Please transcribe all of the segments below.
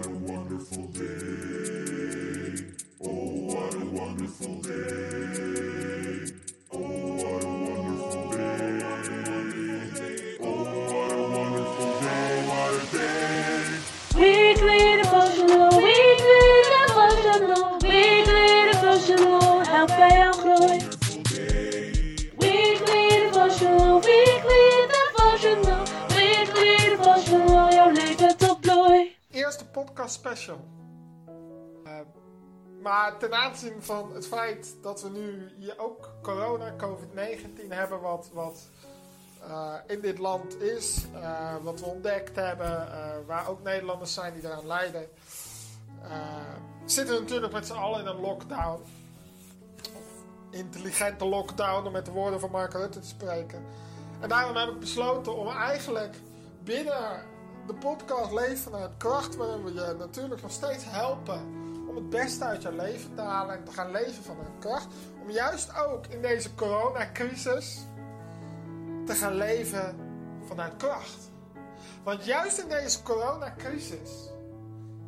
matter what. Eh, maar ten aanzien van het feit dat we nu hier ook corona, COVID-19 hebben, wat, wat eh, in dit land is, eh, wat we ontdekt hebben, waar ook Nederlanders zijn die eraan lijden, zitten we natuurlijk met z'n allen in een lockdown. Intelligente lockdown, om met de woorden van Mark Rutte te spreken. En daarom heb ik besloten om eigenlijk binnen de podcast Leven vanuit Kracht, waarin we je natuurlijk nog steeds helpen om het beste uit je leven te halen en te gaan leven vanuit kracht. Om juist ook in deze coronacrisis te gaan leven vanuit kracht. Want juist in deze coronacrisis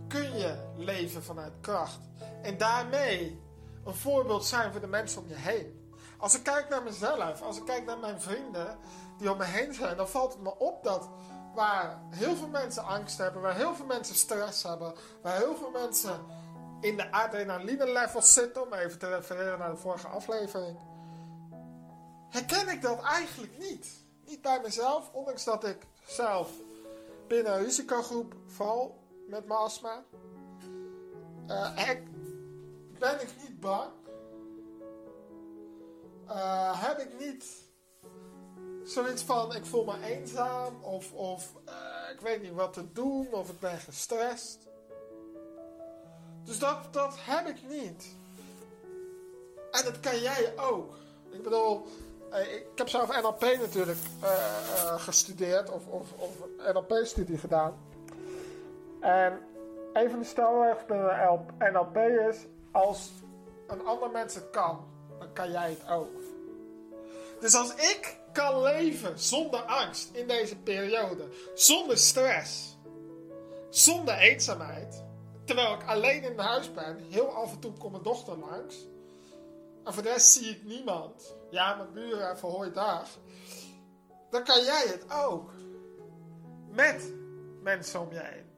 kun je leven vanuit kracht. En daarmee een voorbeeld zijn voor de mensen om je heen. Als ik kijk naar mezelf, als ik kijk naar mijn vrienden die om me heen zijn, dan valt het me op dat waar heel veel mensen angst hebben, waar heel veel mensen stress hebben, waar heel veel mensen in de adrenaline levels zitten, om even te refereren naar de vorige aflevering, herken ik dat eigenlijk niet. Niet bij mezelf, ondanks dat ik zelf binnen een risicogroep val met mijn astma. Eh, ik, ben ik niet bang. Eh, heb ik niet zoiets van ik voel me eenzaam of, of eh, ik weet niet wat te doen of ik ben gestrest. Dus dat, dat heb ik niet. En dat kan jij ook. Ik bedoel, eh, ik heb zelf NLP natuurlijk eh, eh, gestudeerd of, of, of NLP-studie gedaan. En een van de stelregels binnen NLP is: als een ander mens het kan, dan kan jij het ook. Dus als ik kan leven zonder angst in deze periode, zonder stress, zonder eenzaamheid, terwijl ik alleen in huis ben, heel af en toe komt mijn dochter langs, en voor de rest zie ik niemand, ja, mijn buren even hoi daar, dan kan jij het ook. Met mensen om je heen.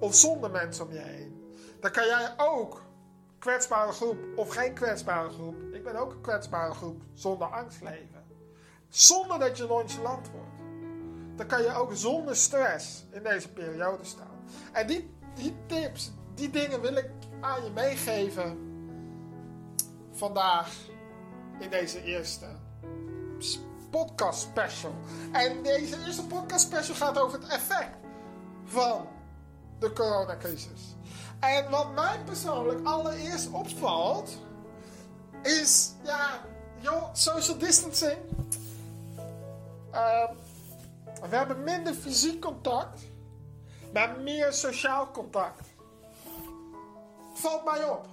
Of zonder mensen om je heen. Dan kan jij ook kwetsbare groep of geen kwetsbare groep. Ik ben ook een kwetsbare groep zonder angst leven. Zonder dat je nonchalant wordt. Dan kan je ook zonder stress in deze periode staan. En die, die tips, die dingen wil ik aan je meegeven vandaag in deze eerste podcast special. En deze eerste podcast special gaat over het effect van de coronacrisis. En wat mij persoonlijk allereerst opvalt, is, ja, joh, social distancing. Ehm, we hebben minder fysiek contact, maar meer sociaal contact. Valt mij op.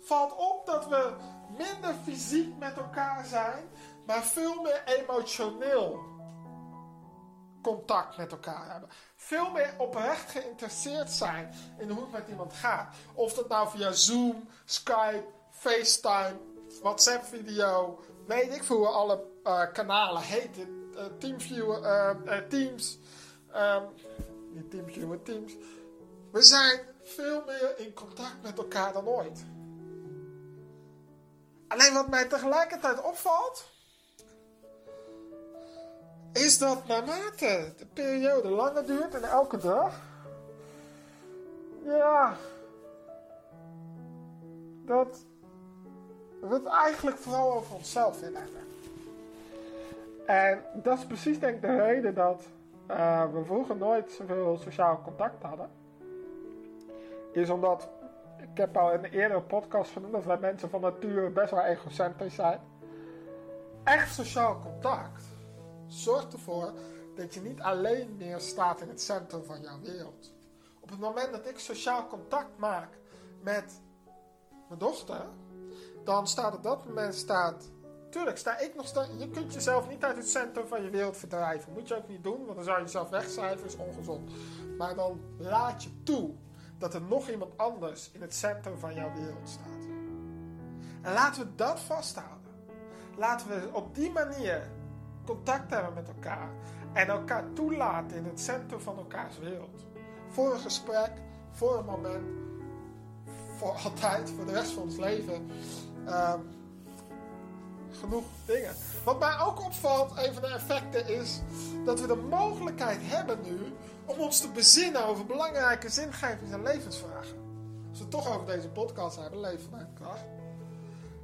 Valt op dat we minder fysiek met elkaar zijn, maar veel meer emotioneel contact met elkaar hebben. Veel meer oprecht geïnteresseerd zijn in hoe het met iemand gaat. Of dat nou via Zoom, Skype, FaceTime, WhatsApp video, weet ik veel hoe alle eh, kanalen heten. Eh, Teamviewer, eh, Teams, ehm, niet Teamviewer, Teams. We zijn veel meer in contact met elkaar dan ooit. Alleen wat mij tegelijkertijd opvalt, is dat naarmate de periode langer duurt en elke dag, ja, dat we het eigenlijk vooral over onszelf willen hebben. En dat is precies denk ik de reden dat eh, we vroeger nooit zoveel sociaal contact hadden. Is omdat, ik heb al in een eerdere podcast genoemd, dat wij mensen van nature best wel egocentrisch zijn. Echt sociaal contact zorgt ervoor dat je niet alleen meer staat in het centrum van jouw wereld. Op het moment dat ik sociaal contact maak met mijn dochter, dan staat op dat moment staat. Tuurlijk, sta ik nog steeds. Je kunt jezelf niet uit het centrum van je wereld verdrijven. Moet je ook niet doen, want dan zou je jezelf wegcijferen, is ongezond. Maar dan laat je toe dat er nog iemand anders in het centrum van jouw wereld staat. En laten we dat vasthouden. Laten we op die manier contact hebben met elkaar en elkaar toelaten in het centrum van elkaars wereld. Voor een gesprek, voor een moment, voor altijd, voor de rest van ons leven. Ehm, genoeg dingen. Wat mij ook opvalt, een van de effecten is dat we de mogelijkheid hebben nu om ons te bezinnen over belangrijke zingevings- en levensvragen. Als we toch over deze podcast hebben, leven vanuit kracht.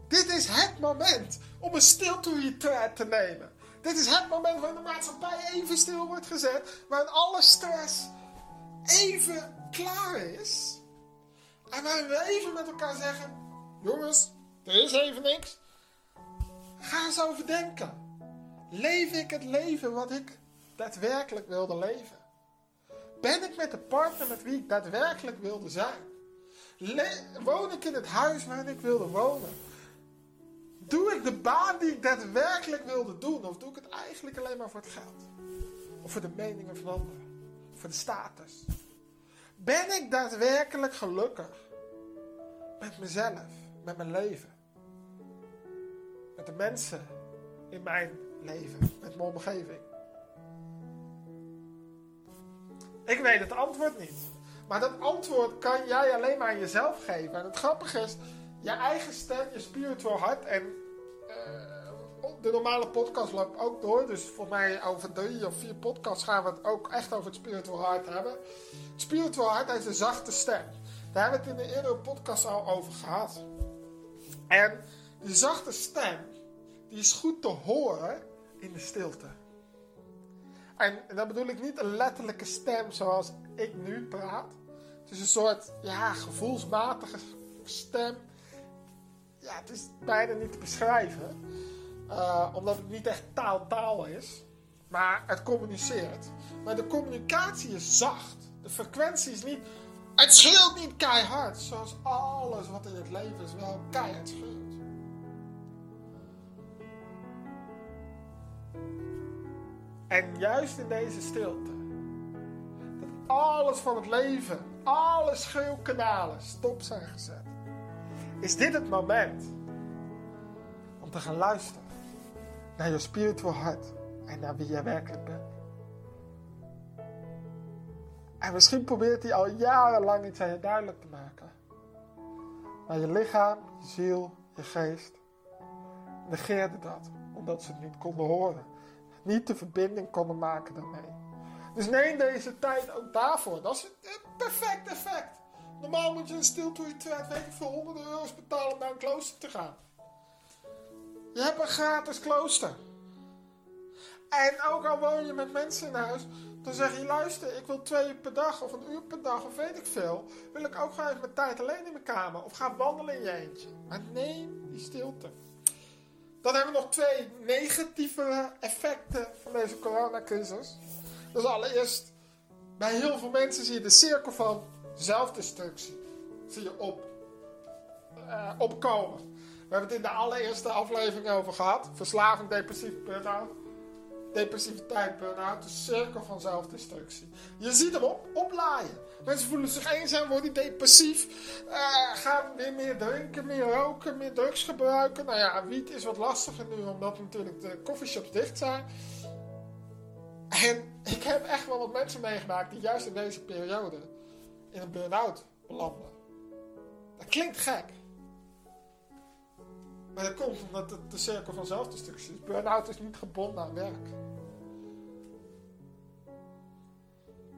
Dit is het moment om een stilte-retreat te nemen. Dit is het moment waarin de maatschappij even stil wordt gezet, waarin alle stress even klaar is. En waarin we even met elkaar zeggen: jongens, er is even niks. Ga eens overdenken. Leef ik het leven wat ik daadwerkelijk wilde leven? Ben ik met de partner met wie ik daadwerkelijk wilde zijn? Woon ik in het huis waarin ik wilde wonen? Doe ik de baan die ik daadwerkelijk wilde doen? Of doe ik het eigenlijk alleen maar voor het geld? Of voor de meningen van anderen? Voor de status? Ben ik daadwerkelijk gelukkig? Met mezelf, met mijn leven? Met de mensen in mijn leven, met mijn omgeving? Ik weet het antwoord niet. Maar dat antwoord kan jij alleen maar aan jezelf geven. En het grappige is, je eigen stem, je spiritual hart en eh, de normale podcast loopt ook door. Dus voor mij over drie of vier podcasts gaan we het ook echt over het spiritual hart hebben. Het spiritual hart heeft een zachte stem. Daar hebben we het in de eerdere podcast al over gehad. En die zachte stem, die is goed te horen in de stilte. En, en dan bedoel ik niet een letterlijke stem zoals ik nu praat. Het is een soort ja, gevoelsmatige stem. Ja, het is bijna niet te beschrijven. eh, omdat het niet echt taal-taal is. Maar het communiceert. Maar de communicatie is zacht. De frequentie is niet... Het scheelt niet keihard. Zoals alles wat in het leven is wel keihard scheelt. En juist in deze stilte, dat alles van het leven, alle schreeuwkanalen stop zijn gezet, is dit het moment om te gaan luisteren naar je spiritual hart en naar wie jij werkelijk bent. En misschien probeert hij al jarenlang iets aan je duidelijk te maken. Maar je lichaam, je ziel, je geest negeerde dat, omdat ze het niet konden horen niet de verbinding konden maken daarmee. Dus neem deze tijd ook daarvoor. Dat is een perfect effect. Normaal moet je een stilte retreat, weet ik honderden euro's betalen om naar een klooster te gaan. Je hebt een gratis klooster. En ook al woon je met mensen in huis, dan zeg je, luister, ik wil twee uur per dag of een uur per dag of weet ik veel. Wil ik ook gewoon even mijn tijd alleen in mijn kamer of ga wandelen in je eentje. Maar neem die stilte. Dan hebben we nog twee negatieve effecten van deze coronacrisis. Dus allereerst, bij heel veel mensen zie je de cirkel van zelfdestructie zie je op, eh, opkomen. We hebben het in de allereerste aflevering over gehad. Verslaving, depressief, burn-out. Depressiviteit, burn-out, de cirkel van zelfdestructie. Je ziet hem op, oplaaien. Mensen voelen zich eenzaam, worden depressief. eh, gaan weer meer drinken, meer roken, meer drugs gebruiken. Nou ja, wiet is wat lastiger nu, omdat natuurlijk de coffeeshops dicht zijn. En ik heb echt wel wat mensen meegemaakt die juist in deze periode in een burn-out belanden. Dat klinkt gek. Maar dat komt omdat het de cirkel van zelfdestructie is. Burn-out is niet gebonden aan werk.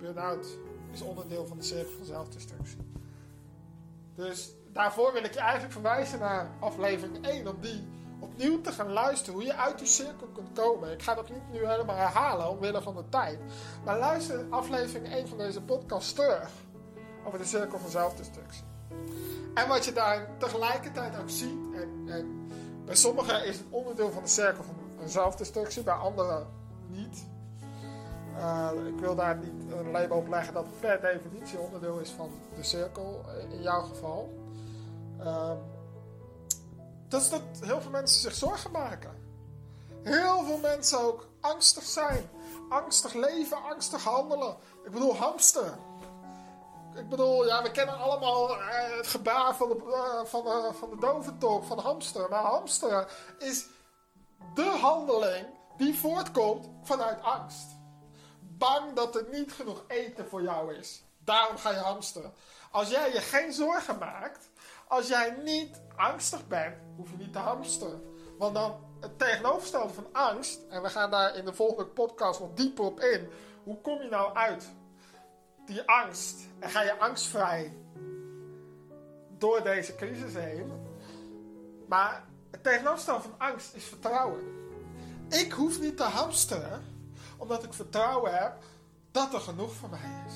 Burn-out is onderdeel van de cirkel van zelfdestructie. Dus daarvoor wil ik je eigenlijk verwijzen naar aflevering 1 om die opnieuw te gaan luisteren hoe je uit die cirkel kunt komen. Ik ga dat niet nu helemaal herhalen omwille van de tijd. Maar luister aflevering 1 van deze podcast terug over de cirkel van zelfdestructie. En wat je daar tegelijkertijd ook ziet, en, en bij sommigen is het onderdeel van de cirkel van zelfdestructie, bij anderen niet. Uh, ik wil daar niet een label op leggen dat per definitie onderdeel is van de cirkel, in jouw geval. Uh, dat is dat heel veel mensen zich zorgen maken. Heel veel mensen ook angstig zijn. Angstig leven, angstig handelen. Ik bedoel hamsteren. Ik bedoel, ja, we kennen allemaal eh, het gebaar van de, eh, van, de, van de van de hamster. Maar hamsteren is de handeling die voortkomt vanuit angst. Bang dat er niet genoeg eten voor jou is. Daarom ga je hamsteren. Als jij je geen zorgen maakt, als jij niet angstig bent, hoef je niet te hamsteren. Want dan het tegenovergestelde van angst, en we gaan daar in de volgende podcast nog dieper op in. Hoe kom je nou uit die angst? En ga je angstvrij door deze crisis heen? Maar het tegenovergestelde van angst is vertrouwen. Ik hoef niet te hamsteren, omdat ik vertrouwen heb dat er genoeg voor mij is.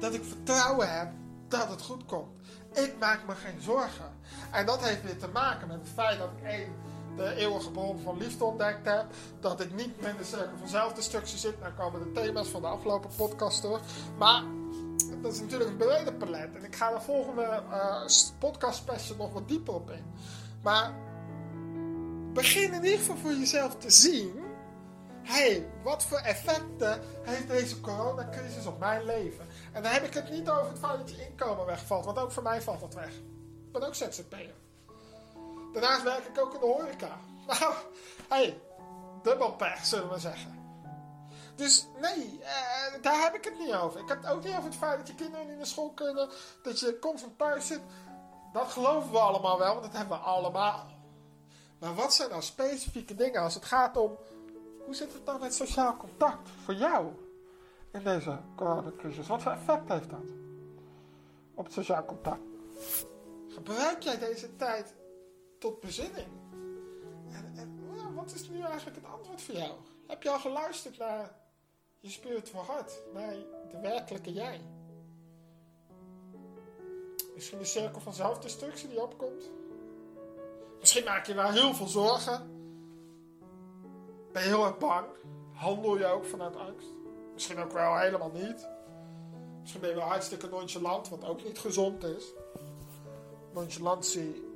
Dat ik vertrouwen heb dat het goed komt. Ik maak me geen zorgen. En dat heeft weer te maken met het feit dat ik één, de eeuwige bron van liefde ontdekt heb. Dat ik niet met de cirkel van zelfdestructie zit. Nou komen de thema's van de afgelopen podcast door. Maar dat is natuurlijk een breder palet. En ik ga de volgende eh, podcast special nog wat dieper op in. Maar begin in ieder geval voor jezelf te zien. Hey, wat voor effecten heeft deze coronacrisis op mijn leven? En dan heb ik het niet over het feit dat je inkomen wegvalt, want ook voor mij valt dat weg. Ik ben ook ZZP'er. Daarnaast werk ik ook in de horeca. Nou, hey, dubbel pech, zullen we zeggen. Dus nee, eh, daar heb ik het niet over. Ik heb het ook niet over het feit dat je kinderen niet naar school kunnen, dat je constant thuis zit. Dat geloven we allemaal wel, want dat hebben we allemaal. Maar wat zijn nou specifieke dingen als het gaat om... Hoe zit het nou met sociaal contact voor jou in deze coronacrisis? Wat voor effect heeft dat op het sociaal contact? Gebruik jij deze tijd tot bezinning? En, en wat is nu eigenlijk het antwoord voor jou? Heb je al geluisterd naar je spiritual hart? Naar de werkelijke jij? Misschien de cirkel van zelfdestructie die opkomt? Misschien maak je wel heel veel zorgen. Ben je heel erg bang? Handel je ook vanuit angst? Misschien ook wel helemaal niet. Misschien ben je wel hartstikke nonchalant, wat ook niet gezond is. Nonchalantie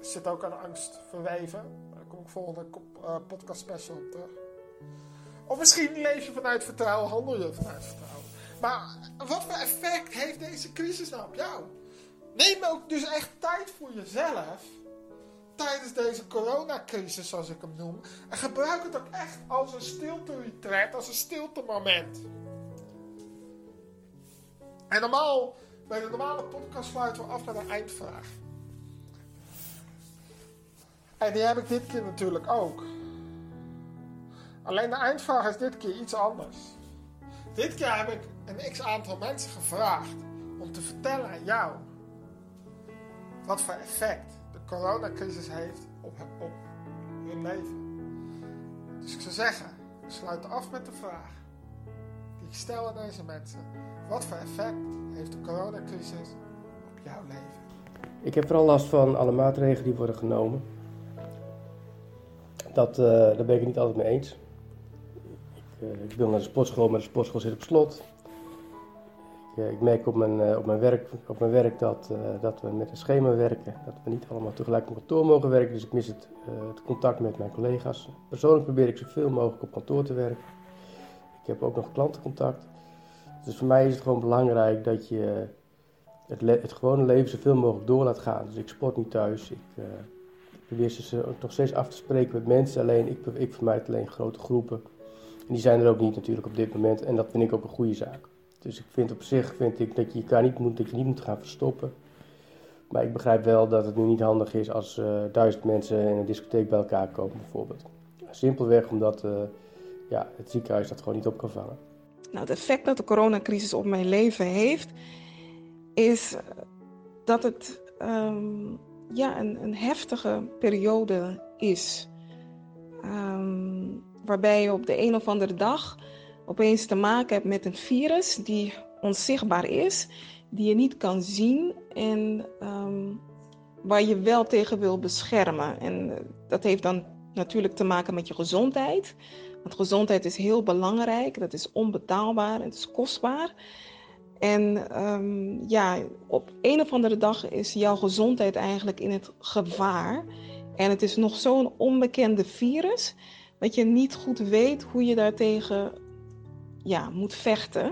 zit ook aan angst verweven. Daar kom ik volgende uh, podcast special op terug. Of misschien leef je vanuit vertrouwen, handel je vanuit vertrouwen. Maar wat voor effect heeft deze crisis nou op jou? Neem ook dus echt tijd voor jezelf tijdens deze coronacrisis, zoals ik hem noem. En gebruik het ook echt als een stilte-retreat, als een stilte-moment. En normaal, bij de normale podcast sluiten we af met een eindvraag. En die heb ik dit keer natuurlijk ook. Alleen de eindvraag is dit keer iets anders. Dit keer heb ik een x aantal mensen gevraagd om te vertellen aan jou wat voor effect coronacrisis heeft op, op hun leven. Dus ik zou zeggen, sluit af met de vraag die ik stel aan deze mensen. Wat voor effect heeft de coronacrisis op jouw leven? Ik heb vooral last van alle maatregelen die worden genomen. Dat, uh, daar ben ik het niet altijd mee eens. Ik, uh, ik, wil naar de sportschool, maar de sportschool zit op slot. Ik, merk op mijn, uh, op mijn werk, op mijn werk dat, dat we met een schema werken. Dat we niet allemaal tegelijk op kantoor mogen werken. Dus ik mis het, het contact met mijn collega's. Persoonlijk probeer ik zoveel mogelijk op kantoor te werken. Ik heb ook nog klantencontact. Dus voor mij is het gewoon belangrijk dat je het, het gewone leven zoveel mogelijk door laat gaan. Dus ik sport niet thuis. Ik, uh, probeer ze nog steeds af te spreken met mensen. Alleen ik, ik vermijd alleen grote groepen. En die zijn er ook niet natuurlijk op dit moment. En dat vind ik ook een goede zaak. Dus ik vind op zich vind ik dat je elkaar niet moet, dat je niet moet gaan verstoppen. Maar ik begrijp wel dat het nu niet handig is als uh, duizend mensen in een discotheek bij elkaar komen bijvoorbeeld. Simpelweg omdat uh, ja, het ziekenhuis dat gewoon niet op kan vangen. Nou, het effect dat de coronacrisis op mijn leven heeft, is dat het um, ja, een, een, heftige periode is. Um, waarbij je op de een of andere dag opeens te maken hebt met een virus die onzichtbaar is, die je niet kan zien en um, waar je wel tegen wil beschermen. En dat heeft dan natuurlijk te maken met je gezondheid. Want gezondheid is heel belangrijk, dat is onbetaalbaar, het is kostbaar. En um, ja, op een of andere dag is jouw gezondheid eigenlijk in het gevaar. En het is nog zo'n onbekende virus dat je niet goed weet hoe je daartegen ja, moet vechten.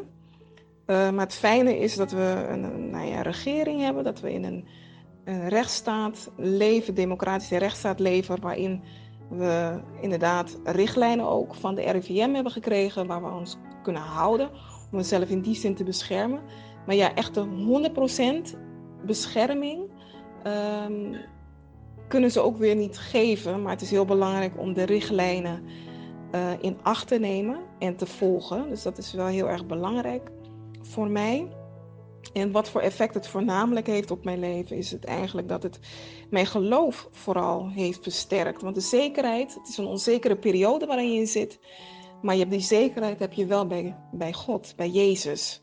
Uh, maar het fijne is dat we een, nou ja, regering hebben, dat we in een, een rechtsstaat leven, democratische rechtsstaat leven, waarin we inderdaad richtlijnen ook van de RIVM hebben gekregen, waar we ons kunnen houden om onszelf in die zin te beschermen. Maar ja, echt de 100% bescherming um, kunnen ze ook weer niet geven. Maar het is heel belangrijk om de richtlijnen uh, in acht te nemen en te volgen. Dus dat is wel heel erg belangrijk voor mij. En wat voor effect het voornamelijk heeft op mijn leven, is het eigenlijk dat het mijn geloof vooral heeft versterkt. Want de zekerheid, het is een onzekere periode waarin je zit, maar je hebt die zekerheid heb je wel bij, bij God, bij Jezus.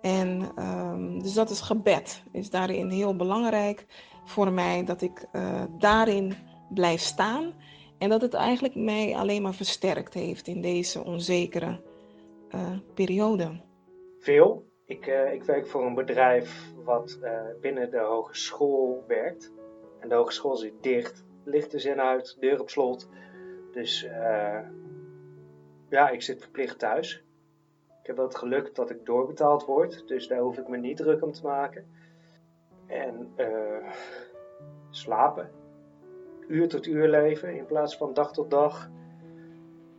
En um, dus dat is gebed, is daarin heel belangrijk voor mij, dat ik uh, daarin blijf staan. En dat het eigenlijk mij alleen maar versterkt heeft in deze onzekere uh, periode. Veel. Ik, uh, ik werk voor een bedrijf wat binnen de hogeschool werkt. En de hogeschool zit dicht, lichten zijn uit, deur op slot. Dus ja, ik zit verplicht thuis. Ik heb wel het geluk dat ik doorbetaald word, dus daar hoef ik me niet druk om te maken. En slapen. Uur tot uur leven in plaats van dag tot dag.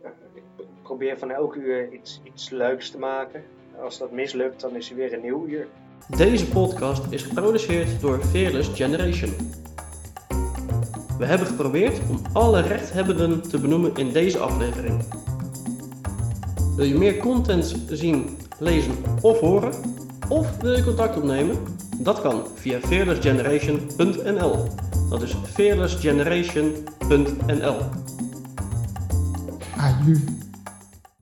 Uh, ik probeer van elk uur iets, iets leuks te maken. Als dat mislukt, dan is er weer een nieuw uur. Deze podcast is geproduceerd door Fearless Generation. We hebben geprobeerd om alle rechthebbenden te benoemen in deze aflevering. Wil je meer content zien, lezen of horen? Of wil je contact opnemen? Dat kan via fearlessgeneration.nl. Dat is fearlessgeneration.nl.